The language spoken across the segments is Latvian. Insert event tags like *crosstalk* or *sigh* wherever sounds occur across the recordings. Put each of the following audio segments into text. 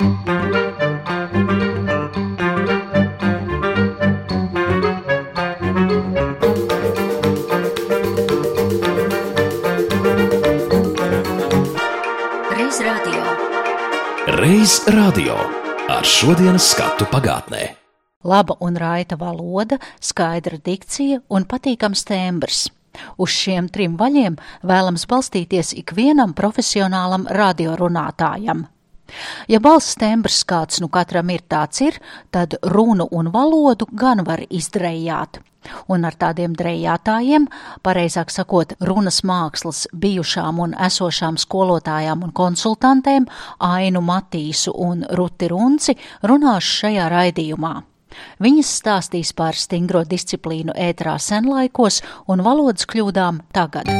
Reiz radio. Ar šodienas skatu pagātnē. Laba un raita valoda, skaidra dikcija un patīkams tembrs. Uz šiem trim vaļiem vēlams balstīties ikvienam profesionālam radiorunātājam. Ja balss tembrs kāds nu katram ir tāds ir, tad runu un valodu gan var izdrējāt. Un ar tādiem drējātājiem, pareizāk sakot, runas mākslas bijušām un esošām skolotājām un konsultantēm Ainu Matīsu un Ruti Runci runāšu šajā raidījumā. Viņas stāstīs par stingro disciplīnu ētrā senlaikos un valodas kļūdām tagad.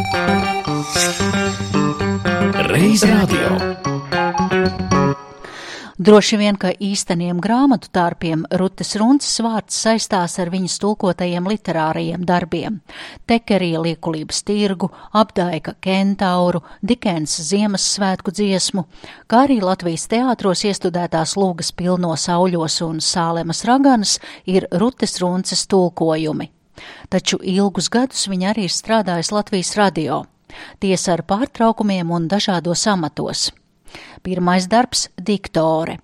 Reiz radio. Droši vien, ka īsteniem grāmatu tārpiem Rutes Runces vārds saistās ar viņas tulkotajiem literārajiem darbiem - Tekerija liekulības tirgu, apdaika kentauru, Dikens Ziemassvētku dziesmu, kā arī Latvijas teātros iestudētās lūgas pilno sauļos un sālemas raganas ir Rutes Runces tulkojumi. Taču ilgus gadus viņa arī ir strādājusi Latvijas radio. Tiesa ar pārtraukumiem un dažādos amatos. Pirmais darbs - diktore.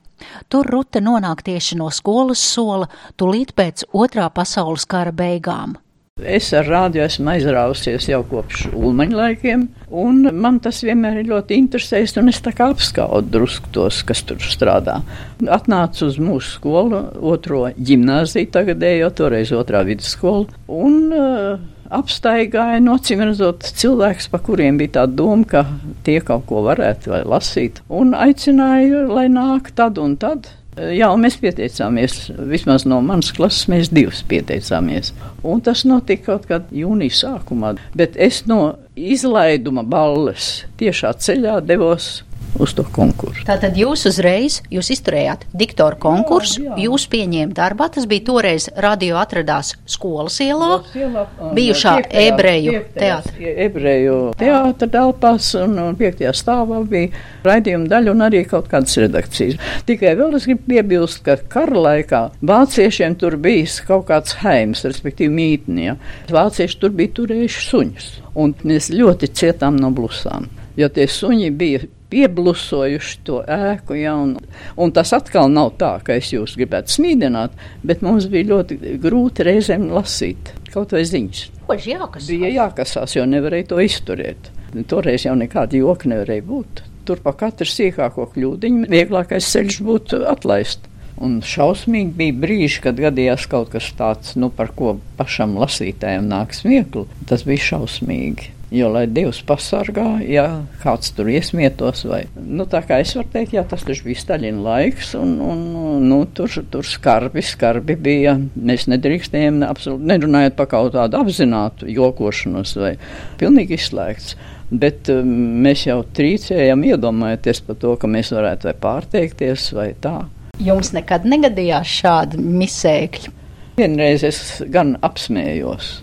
Tur Rute nonāk tieši no skolas sola, tūlīt pēc otrā pasaules kara beigām. Es ar rādio esmu aizrāvusies jau kopš ulmaņa laikiem, un man tas vienmēr ir ļoti interesējis, un es tā kā apskaudu drusku tos, kas tur strādā. Atnācu uz mūsu skolu, otro ģimnāziju tagadējo, toreiz otrā vidusskolu, un uh, apstaigāja, no cīm redzot, cilvēks, pa kuriem bija tā doma, ka tie kaut ko varētu vai lasīt, un aicināja, lai nāk tad un tad. Jā, un mēs pieteicāmies. Vismaz no manas klases mēs divas pieteicāmies. Un tas notika kaut kad jūnija sākumā. Bet es no izlaiduma balles tiešā ceļā devos uz to konkursu. Tātad jūs uzreiz jūs izturējāt diktoru konkursu, jā, jā. jūs pieņēmāt darbā. Tas bija toreiz radio atradās skolas ielā, ielā bijušā ebreju teātra. Ebreju teātra telpās un, un piektajā stāvā bija raidījuma daļa un arī kaut kādas redakcijas. Tikai vēl es gribu piebilst, ka kara laikā vāciešiem tur bijis kaut kāds heims, respektīvi mītnie. Ja. Vācieši tur bija turējuši suņus, un mēs ļoti cietām no blusām. Jo tie suņi bija pieblusojuši to ēku. Ja, un, un tas atkal nav tā, ka es jūs gribētu smīdināt, bet mums bija ļoti grūti reizēm lasīt kaut vai ziņas. Jākasās. Bija jākasās, jo nevarēja to izturēt. Toreiz jau nekāda joka nevarēja būt. Tur pa katru sīkāko kļūdiņu vieglākais ceļš būtu atlaist. Un šausmīgi bija brīži, kad gadījās kaut kas tāds, nu, par ko pašam lasītājam nāk smieklu. Tas bija šausmīgi. Jo, lai Dievs pasargā, ja kāds tur iesmietos, vai nu, tā kā es varu teikt, jā, tas bija Staļina laiks, un, un nu, tur, tur skarbi, skarbi bija. Mēs nedrīkstējām, absolūti nerunājot par kaut tādu apzinātu jokošanos, vai pilnīgi izslēgts. Bet um, mēs jau trīcējam, iedomājoties par to, ka mēs varētu vai pārteikties, vai tā. Jums nekad negadījās šādi misēkļi? Vienreiz es gan apsmējos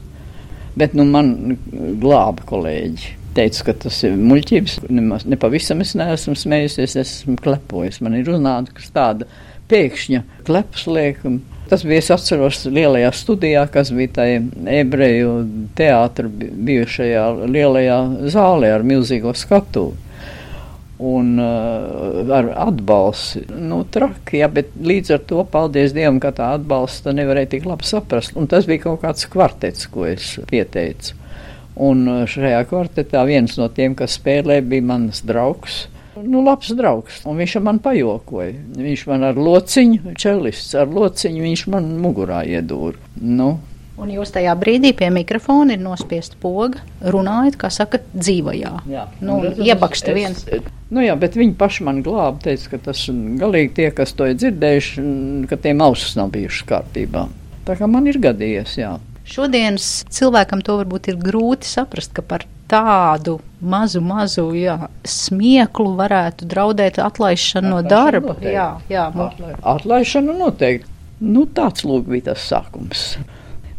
Bet nu, man glāba kolēģi. Teicu, ka tas ir muļķības. Nemaz, nepavisam es neesmu smējusies, es esmu klepojis. Man ir uznāca tāda pēkšņa klepus liekuma. Tas bija, es atceros, lielajā studijā, kas bija tajā ebreju teātra bijušajā lielajā zālē ar milzīgo skatuvi un uh, ar atbalstu. Nu, traki, jā, bet līdz ar to, paldies Dievam, ka tā atbalsta nevarēja tik labi saprast. Un tas bija kaut kāds kvartets, ko es pieteicu. Un uh, šajā kvartetā viens no tiem, kas spēlē, bija mans draugs. Nu, labs draugs, un viņš man pajokoja. Viņš man ar lociņu, čelists ar lociņu, viņš man mugurā iedūra. Nu, Un jūs tajā brīdī pie mikrofona ir nospiesta poga, runājot, kā saka, dzīvajā. Jā, nu, iebaksta viens. Es, nu jā, bet viņi paši man glāba, teica, ka tas galīgi tie, kas to ir dzirdējuši, ka tiem ausis nav bijušas kārtībā. Tā kā man ir gadījies, jā. Šodienas cilvēkam to varbūt ir grūti saprast, ka par tādu mazu, mazu jā, smieklu varētu draudēt atlaišana no darba. Noteikti. Jā, jā. Atlaišana noteikti. Nu, tāds lūk bija tas sākums.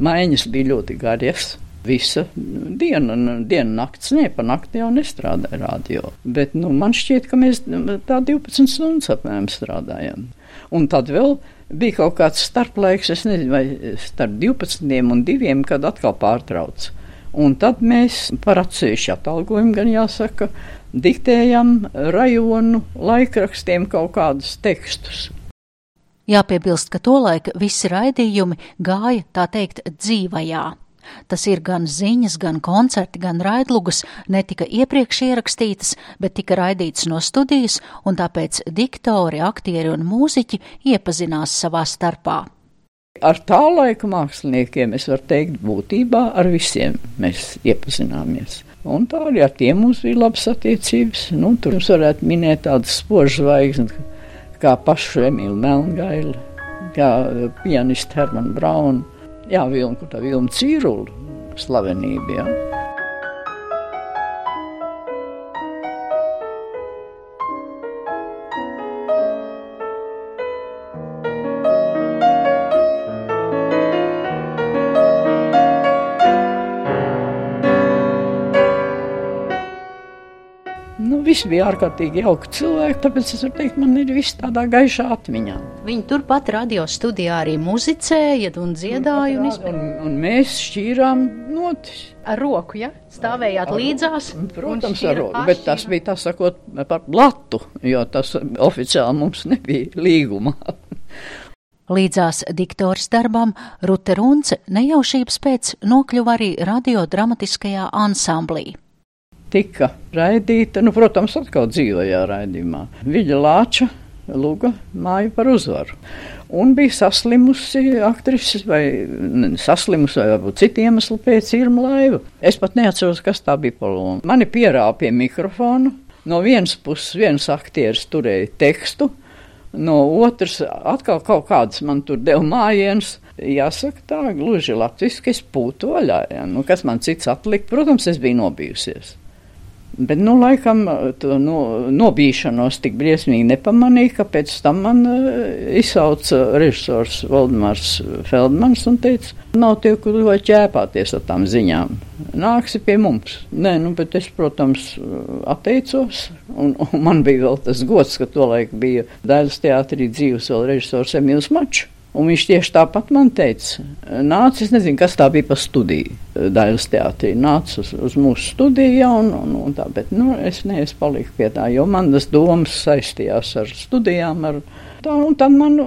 Maiņas bija ļoti garas. Visa diena, diena nakts, ne, pa nakti jau nestrādāja radio. Bet, nu, man šķiet, ka mēs tā 12 stundas apmēram strādājam. Un tad vēl bija kaut kāds starplaiks, es nezinu, vai starp 12 un 2, kad atkal pārtrauc. Un tad mēs par atsevišķu atalgojumu, gan jāsaka, diktējam rajonu laikrakstiem kaut kādus tekstus. Jāpiebilst, ka tolaik visi raidījumi gāja, tā teikt, dzīvajā. Tas ir gan ziņas, gan koncerti, gan raidlugas, netika iepriekš ierakstītas, bet tika raidīts no studijas, un tāpēc diktori, aktieri un mūziķi iepazinās savā starpā. Ar tā laika māksliniekiem es varu teikt, būtībā ar visiem mēs iepazināmies. Un tā arī ar tiem mums bija labas attiecības. Nu, tur mums varētu minēt tādas spožas zvaigznes kā pašu Emīlu Melngailu, kā pianistu Hermanu Braunu, jā, Vilnu, tā Vilnu Cīrulu slavenību, jā. Visi bija ārkārtīgi jauki cilvēki, tāpēc es varu teikt, man ir viss tādā gaišā atmiņā. Viņi turpat radio studijā arī muzicēja un dziedāja. Un, un, un mēs šķīrām notis. Ar roku, ja? Stāvējāt ar, līdzās? Protams, ar roku, bet tas bija tā sakot par blatu, jo tas oficiāli mums nebija līgumā. *laughs* Līdzās diktors darbam Rute Runce nejaušības pēc nokļuva arī radiodramatiskajā ansamblī tika raidīta, nu, protams, atkal dzīvajā raidījumā. Viļa Lāča lūga māju par uzvaru. Un bija saslimusi aktrise, vai saslimusi, vai varbūt citu iemeslu pēc Irma Laiva. Es pat neatceros, kas tā bija par lomu. Mani pierāva pie mikrofona. No vienas puses viens aktieris turēja tekstu, no otras atkal kaut kāds man tur deva mājienus. Jāsaka tā, gluži latviski es pūtu vaļā. Ja. Nu, kas man cits atlika? Protams, es biju nobijusies. Bet, nu, laikam, to no, nobīšanos tik briesmīgi nepamanīja, ka pēc tam man uh, izsauca režisors Valdemārs Feldmans un teica, nav tie, kur vai ķēpāties ar tām ziņām. Nāksi pie mums. Nē, nu, bet es, protams, atteicos, un, un man bija vēl tas gods, ka tolaik bija Dailas teātrī dzīves vēl režisors Emīls Mačs. Un viņš tieši tāpat man teica, nāc, es nezinu, kas tā bija pa studiju, Dailas teātrī, nāc uz, uz mūsu studiju, un, un, un tā, bet, nu, es ne, es paliku pie tā, jo man tas domas saistījās ar studijām, ar tā, un tad man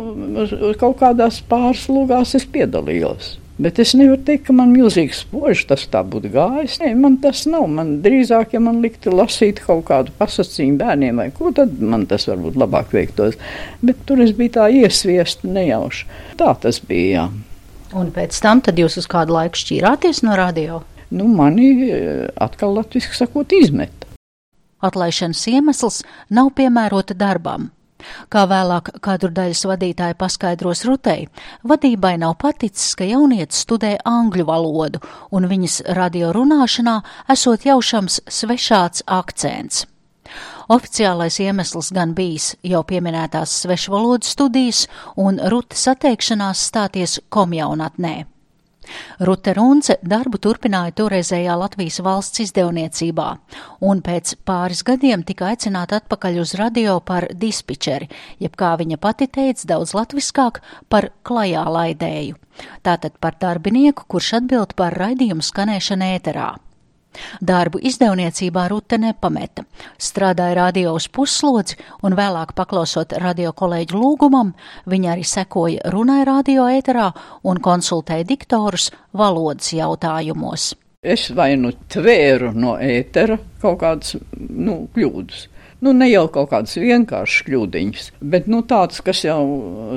kaut kādās pārslūgās es piedalījos. Bet es nevaru teikt, ka man milzīgs spožs tas tā būtu gājis. Nē, man tas nav. Man drīzāk, ja man liktu lasīt kaut kādu pasacījumu bērniem vai ko, tad man tas varbūt labāk veiktos. Bet tur es biju tā iesviesta nejauši. Tā tas bija. Jā. Un pēc tam jūs uz kādu laiku šķīrāties no radio? Nu, mani eh, atkal latviski sakot izmeta. Atlaišanas iemesls nav piemērota darbam. Kā vēlāk kadru daļas vadītāja paskaidros Rutei, vadībai nav paticis, ka jaunietis studē angļu valodu, un viņas radio runāšanā esot jaušams svešāds akcents. Oficiālais iemesls gan bijis jau pieminētās svešvalodu studijas un Rutas atteikšanās stāties komjaunatnē. Rute Runce darbu turpināja toreizējā Latvijas valsts izdevniecībā, un pēc pāris gadiem tika aicināta atpakaļ uz radio par dispičeri, jeb kā viņa pati teica daudz latviskāk par klajā laidēju. Tātad par darbinieku, kurš atbild par raidījumu skanēšanu ēterā. Darbu izdevniecībā Rute nepameta. Strādāja radio uz puslodzi un vēlāk paklausot radio kolēģu lūgumam, viņa arī sekoja runai radio ēterā un konsultēja diktorus valodas jautājumos. Es vai nu tvēru no ētera kaut kādas nu, kļūdas Nu, ne jau kaut kādas vienkāršas kļūdiņas, bet nu, tādas, kas jau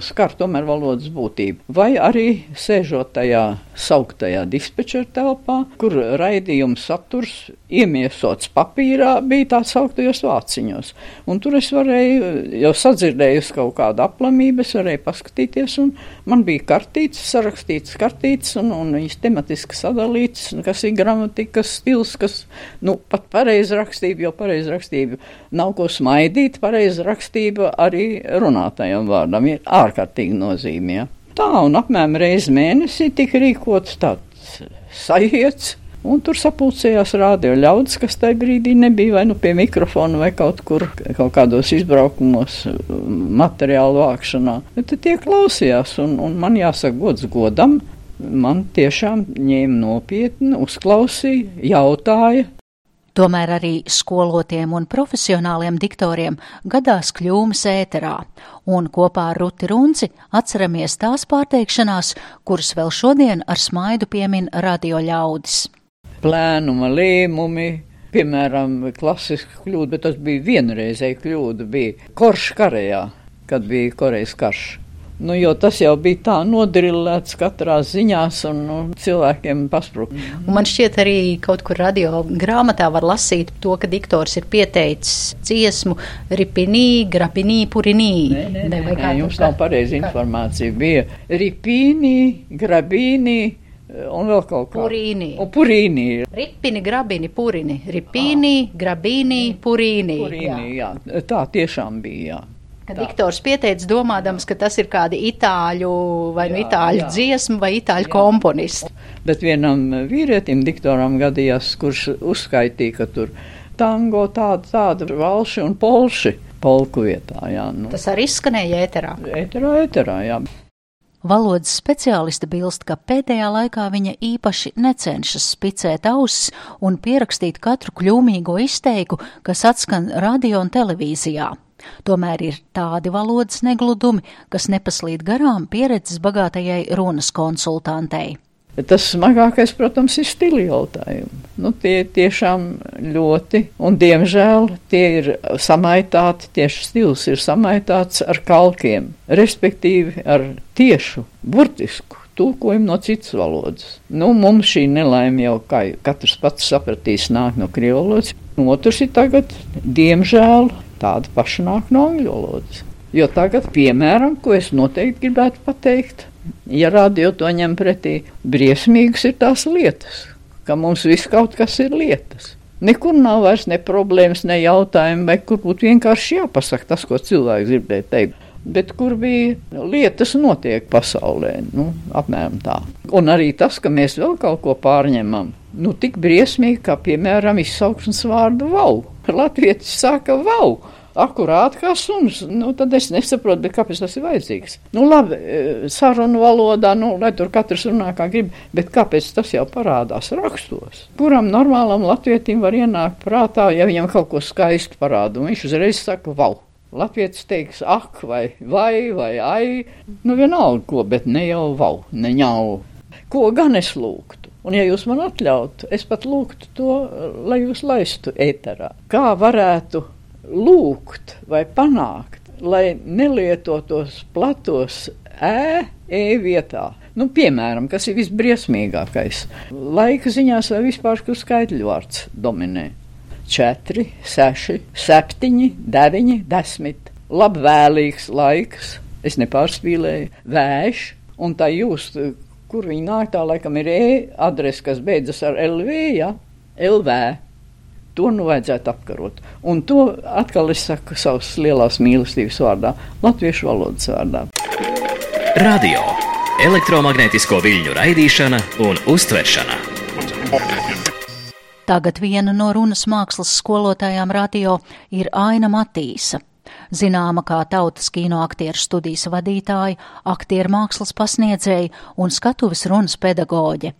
skar tomēr valodas būtību. Vai arī sēžot tajā sauktajā dispečera telpā, kur raidījuma saturs iemiesots papīrā, bija tā sauktajos vāciņos. Un tur es varēju, jau sadzirdējusi kaut kādu aplamību, es varēju paskatīties, un man bija kartītes, sarakstītas kartītes, un, un viņas tematiski sadalītas, kas ir gramatikas stils, kas, nu, pat pareizi rakstība, jo pareizi rakstība nav nav ko smaidīt, pareizi rakstība arī runātajam vārdam ir ārkārtīgi nozīmīga. Tā un apmēram reizi mēnesī tika rīkots tāds sajiets, Un tur sapulcējās rādio ļaudis, kas tajā brīdī nebija vai nu pie mikrofona vai kaut kur, kaut kādos izbraukumos, materiālu vākšanā. Bet tie klausījās, un, un man jāsaka gods godam. Man tiešām ņēma nopietni, uzklausīja, jautāja, Tomēr arī skolotiem un profesionāliem diktoriem gadās kļūmes ēterā, un kopā ar Ruti Runci atceramies tās pārteikšanās, kuras vēl šodien ar smaidu piemin radio ļaudis. Plēnuma lēmumi, piemēram, klasiska kļūda, bet tas bija vienreizēja kļūda, bija Korš Korejā, kad bija Korejas karš. Nu, jo tas jau bija tā nodrillēts katrā ziņā, un nu, cilvēkiem paspruka. Un man šķiet, arī kaut kur radio grāmatā var lasīt to, ka diktors ir pieteicis dziesmu ripinī, grapinī, purinī. Nē, nē, nē, nē, jums nav pareizi informācija. Bija ripinī, grabīnī. Un vēl kaut kā purīni. Un purīni. Ripini, grabini, purini. Ripini, ah. grabini, purīni. Purīni, jā. jā. Tā tiešām bija, jā. Kad diktors pieteica, domādams, ka tas ir kādi itāļu vai nu itāļu jā. dziesmu vai itāļu jā. komponistu. Bet vienam vīrietim, diktoram, gadījās, kurš uzskaitīja, ka tur tango tāda, tāda valši un polši polku vietā. Jā, nu. Tas arī izskanēja ēterā. Ēterā, ēterā, jā. Valodas speciāliste bilst, ka pēdējā laikā viņa īpaši necenšas spicēt ausis un pierakstīt katru kļūmīgo izteiku, kas atskan radio un televīzijā. Tomēr ir tādi valodas negludumi, kas nepaslīd garām pieredzes bagātajai runas konsultantei. Tas smagākais, protams, ir stila jautājumi. Nu, tie tiešām ļoti, un diemžēl tie ir samaitāti, tieši stils ir samaitāts ar kalkiem, respektīvi ar tiešu, burtisku tulkojumu no citas valodas. Nu, mums šī nelaime jau, kā katrs pats sapratīs, nāk no krievu valodas. Otrs ir tagad, diemžēl, tāda paša nāk no angļu valodas. Jo tagad, piemēram, ko es noteikti gribētu pateikt, ja radio to ņem pretī, briesmīgas ir tās lietas, ka mums viss kaut kas ir lietas. Nekur nav vairs ne problēmas, ne jautājumi, vai kur būtu vienkārši jāpasaka tas, ko cilvēks gribēja teikt. Bet kur bija lietas, notiek pasaulē, nu, apmēram tā. Un arī tas, ka mēs vēl kaut ko pārņemam, nu, tik briesmīgi, kā piemēram izsauksmes vārdu *laughs* vau. Latvijas saka vau. Akurāti kā suns, nu, tad es nesaprotu, kāpēc tas ir vajadzīgs. Nu, labi, e, sarunu valodā, nu, lai tur katrs runā kā grib, bet kāpēc tas jau parādās rakstos? Kuram normālam latvietim var ienākt prātā, ja viņam kaut ko skaistu parāda, un viņš uzreiz saka, vau. Latvijas teiks, ak, vai, vai, vai, ai, nu vienalga ko, bet ne jau vau, ne ņau. Ko gan es lūgtu? Un, ja jūs man atļautu, es pat lūgtu to, lai jūs laistu ēterā. Kā varētu lūgt vai panākt, lai nelietotos platos ē, e vietā? Nu, piemēram, kas ir visbriesmīgākais? Laika ziņās vai vispār, kur skaitļu vārds dominē? 4, 6, 7, 9, 10. Labvēlīgs laiks, es nepārspīlēju, vējš, un tā jūs kur viņi nāk, tā laikam ir e-adrese, kas beidzas ar LV, ja? LV. To nu vajadzētu apkarot. Un to atkal es saku savas lielās mīlestības vārdā, latviešu valodas vārdā. Radio, elektromagnētisko viļņu raidīšana un uztveršana. Tagad viena no runas mākslas skolotājām radio ir Aina Matīsa zināma kā tautas kino aktieru studijas vadītāja, aktieru mākslas pasniedzēja un skatuves runas pedagoģe.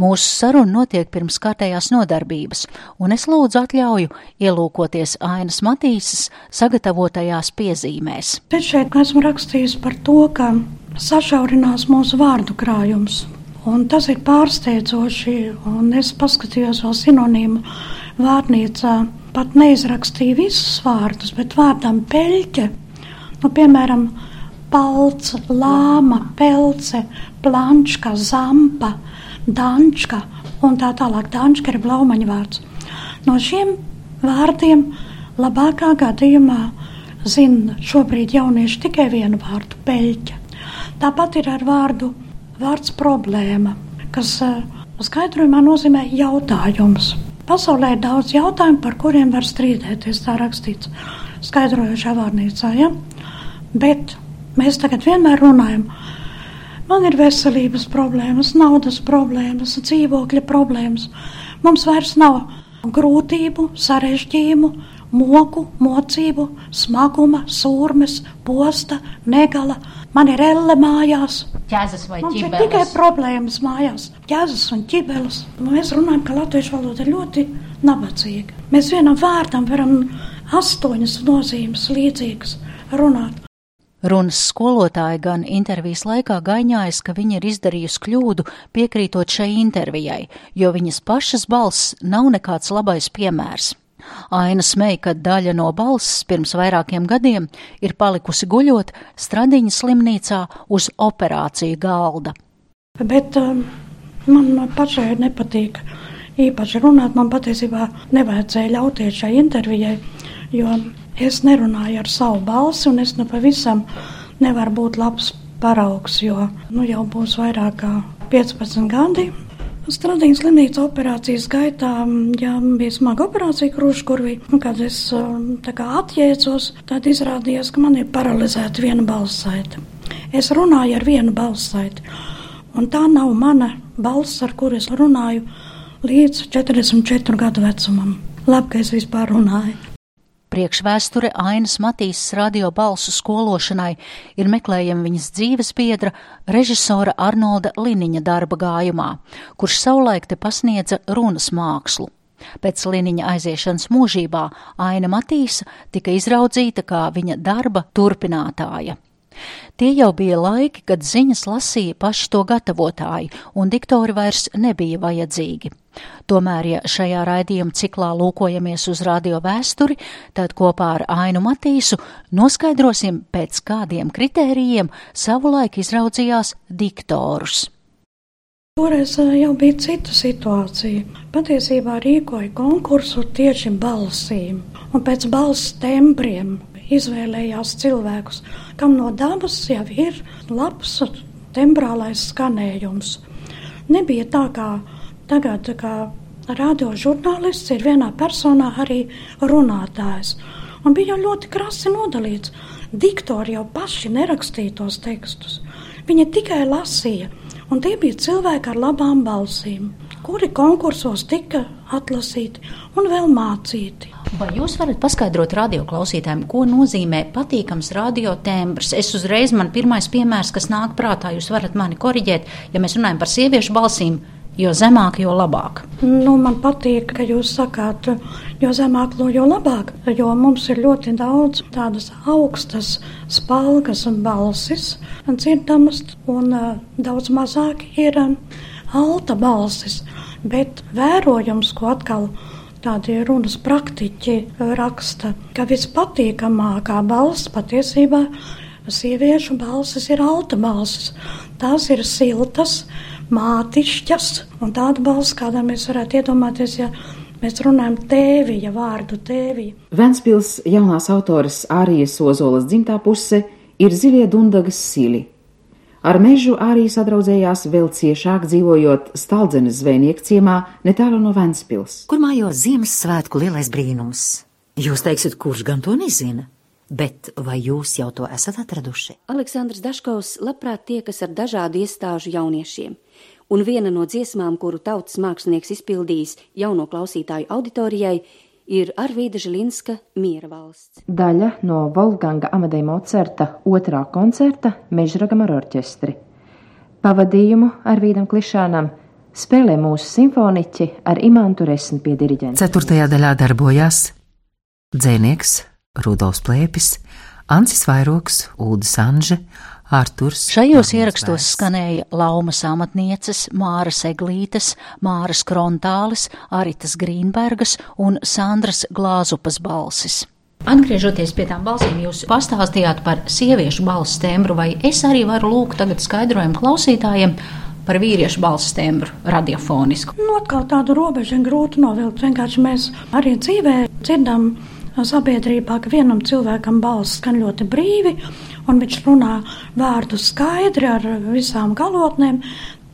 Mūsu saruna notiek pirms kārtējās nodarbības, un es lūdzu atļauju ielūkoties Ainas Matīsas sagatavotajās piezīmēs. Te šeit esmu rakstījis par to, ka sašaurinās mūsu vārdu krājums. Un tas ir pārsteidzoši, un es paskatījos vēl sinonīmu vārnīcā pat neizrakstīja visus vārdus, bet vārdam peļķe, nu, piemēram, palca, lāma, pelce, plančka, zampa, dančka un tā tālāk. Dančka ir blaumaņa vārds. No šiem vārdiem labākā gadījumā zina šobrīd jaunieši tikai vienu vārdu - peļķa. Tāpat ir ar vārdu vārds problēma, kas uh, skaidrojumā nozīmē jautājums. Pasaulē ir daudz jautājumu, par kuriem var strīdēties. Tā rakstīts skaidrojošā vārnīcā. Ja? Bet mēs tagad vienmēr runājam. Man ir veselības problēmas, naudas problēmas, dzīvokļa problēmas. Mums vairs nav grūtību, sarežģījumu, moku, mocību, smaguma, sūrmes, posta, negala. Man ir elle mājās. Ķēzes vai Mums ir ķibeles? tikai problēmas mājās, ķēzes un ķibeles. Mēs runājam, ka latviešu valoda ir ļoti nabadzīga. Mēs vienam vārdam varam astoņas nozīmes līdzīgas runāt. Runas skolotāja gan intervijas laikā gaņājas, ka viņa ir izdarījusi kļūdu piekrītot šai intervijai, jo viņas pašas balss nav nekāds labais piemērs. Aina smēja, ka daļa no balss pirms vairākiem gadiem ir palikusi guļot Stradiņas slimnīcā uz operāciju galda. Bet um, man pašai nepatīk īpaši runāt. Man patiesībā nevajadzēja ļauties šai intervijai, jo es nerunāju ar savu balsi, un es nu pavisam nevaru būt labs paraugs, jo nu, jau būs vairāk kā 15 gadi. Stradīnas slimnīcas operācijas gaitā jā, bija smaga operācija krūškurvī. Un, kad es kā atjēdzos, tad izrādījās, ka man ir paralizēta viena balssaite. Es runāju ar vienu balssaiti, un tā nav mana balss, ar kuru es runāju līdz 44 gadu vecumam. Labi, ka es vispār runāju. Priekšvēsture Ainas Matīsas radio balsu skološanai ir meklējama viņas dzīves biedra, režisora Arnolda Liniņa darba gājumā, kurš savulaik te pasniedza runas mākslu. Pēc Liniņa aiziešanas mūžībā Aina Matīsa tika izraudzīta kā viņa darba turpinātāja. Tie jau bija laiki, kad ziņas lasīja paši to gatavotāji, un diktori vairs nebija vajadzīgi. Tomēr, ja šajā raidījuma ciklā lūkojamies uz radio vēsturi, tad kopā ar Ainu Matīsu noskaidrosim, pēc kādiem kritērijiem savulaik izraudzījās diktorus. Toreiz eh, jau bija cita situācija. Patiesībā rīkoja konkursu tieši balsīm, un pēc balss tembriem izvēlējās cilvēkus, kam no dabas jau ir labs tembrālais skanējums. Nebija tā kā tagad, kā radiožurnālists ir vienā personā arī runātājs. Un bija ļoti krasi nodalīts. Diktori jau paši nerakstīja tos tekstus. Viņi tikai lasīja, un tie bija cilvēki ar labām balsīm, kuri konkursos tika atlasīti un vēl mācīti. Vai jūs varat paskaidrot radioklausītājiem, ko nozīmē patīkams radiotembrs? Es uzreiz man pirmais piemērs, kas nāk prātā, jūs varat mani koriģēt, ja mēs runājam par sieviešu balsīm, jo zemāk, jo labāk. Nu, man patīk, ka jūs sakāt, jo zemāk, jo labāk, jo mums ir ļoti daudz tādas augstas, spalgas un balsis dzirdamas, un uh, daudz mazāk ir uh, alta balsis. Bet vērojams, ko atkal tādi runas praktiķi raksta, ka vispatīkamākā balss patiesībā sieviešu balsis ir alta balsis. Tās ir siltas, mātišķas, un tāda balss, kādā mēs varētu iedomāties, ja mēs runājam tēvija vārdu tēvija. Ventspils jaunās autoras Ārijas Ozolas dzimtā puse ir zilie dundagas sili. Ar mežu arī sadraudzējās vēl ciešāk dzīvojot Staldzenes zvejnieku ciemā netālu no Ventspils. Kur mājo Ziemassvētku lielais brīnums? Jūs teiksiet, kurš gan to nezina? Bet vai jūs jau to esat atraduši? Aleksandrs Daškovs labprāt tiekas ar dažādu iestāžu jauniešiem, un viena no dziesmām, kuru tautas mākslinieks izpildījis jauno klausītāju auditorijai, ir Arvīda Žilinska Miera valsts. Daļa no Wolfganga Amadeja Mocerta otrā koncerta Mežragam ar orķestri. Pavadījumu Arvīdam Klišānam spēlē mūsu simfoniķi ar Imantu Resni pie diriģenta. Ceturtajā daļā darbojās dzēnieks Rudolfs Plēpis, Ancis Vairoks, Ulda Sanže, Arturs. Šajos ierakstos skanēja Laumas amatnieces, Māras Eglītes, Māras Krontālis, Aritas Grīnbergas un Sandras Glāzupas balsis. Atgriežoties pie tām balsīm, jūs pastāstījāt par sieviešu balss tembru, vai es arī varu lūgt tagad skaidrojumu klausītājiem par vīriešu balss tembru radiofonisku? Nu, atkal tādu robežu ir grūti novilkt. Vienkārši mēs arī dzīvē dzirdam sabiedrībā, ka vienam cilvēkam balss skan ļoti brīvi, un viņš runā vārdu skaidri ar visām galotnēm.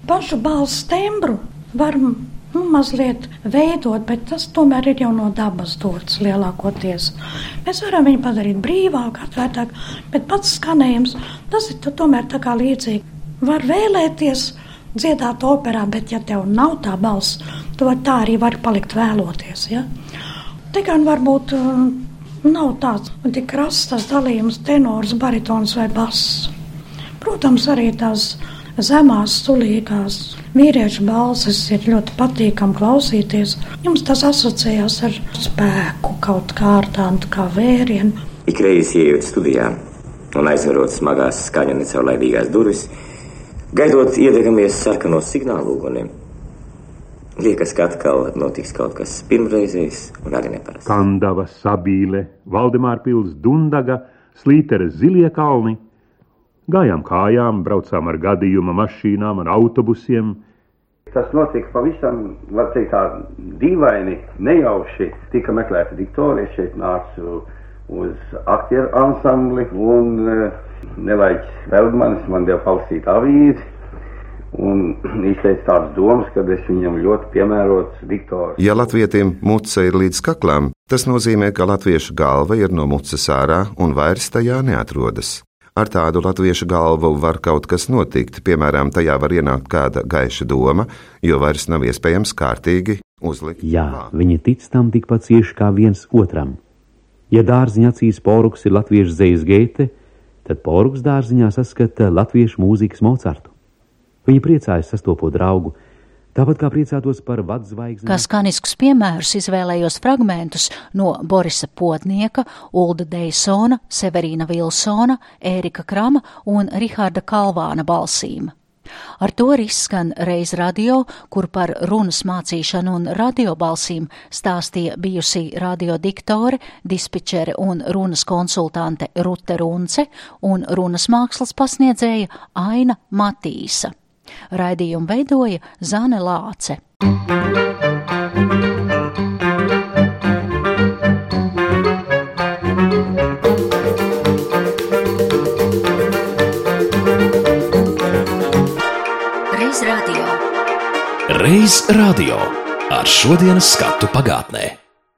Pašu balss tembru var nu, mazliet veidot, bet tas tomēr ir jau no dabas dots lielākoties. Mēs varam viņu padarīt brīvāku, atvērtāku, bet pats skanējums tas ir tomēr tā kā līdzīgi var vēlēties dziedāt operā, bet ja tev nav tā balss, var tā arī vari palikt vēloties. Ja? Te gan varbūt uh, nav tāds tik krasts tas dalījums tenors, baritons vai bass. Protams, arī tās zemās, sulīgās vīriešu balsis ir ļoti patīkami klausīties. Jums tas asociējās ar spēku, kaut kā ar tādu kā vērienu. Ik reiz ienākot studijā un aizverot smagās skaņu necaurlaidīgās durvis, gaidot iedegamies sarkanos signālu uguniem. Liekas, ka atkal notiks kaut kas pirmreizējs un arī neparasts. Kandava, Sabīle, Valdemāra pils, Dundaga, Slīteres zilie kalni Gājām kājām, braucām ar gadījuma mašīnām, ar autobusiem. Tas notika pavisam, var teikt, tā dīvaini, nejauši. Tika meklēta Viktorija, šeit nāca uz aktieru ansambli, un eh, Nelaiķis Veldmanis man deva palasīt avīzi. Un izteica tādas domas, ka es viņam ļoti piemērots Viktors. Ja latvietim muca ir līdz kaklam, tas nozīmē, ka latviešu galva ir no mucas ārā un vairs tajā neatrodas. Ar tādu latviešu galvu var kaut kas notikt, piemēram, tajā var ienākt kāda gaiša doma, jo vairs nav iespējams kārtīgi uzlikt. Jā, viņi tic tam tikpat cieši kā viens otram. Ja dārziņā acīs poruks ir latviešu zvejas geite, tad poruks dārziņā saskata latviešu mūzikas Mocartu. Viņi priecājas sastopot draugu, Tāpat kā priecātos par vadzvaigzni. Kā skanisks piemērs izvēlējos fragmentus no Borisa Potnieka, Ulda Deisona, Severīna Vilsona, Ērika Krama un Rihārda Kalvāna balsīm. Ar to arī izskan reiz radio, kur par runas mācīšanu un radiobalsīm stāstīja bijusī radiodiktore, dispečere un runas konsultante Rute Runce un runas mākslas pasniedzēja Aina Matīsa. Raidījumu veidoja Zane Lāce. Reiz radio ar šodienas skatu pagātnē.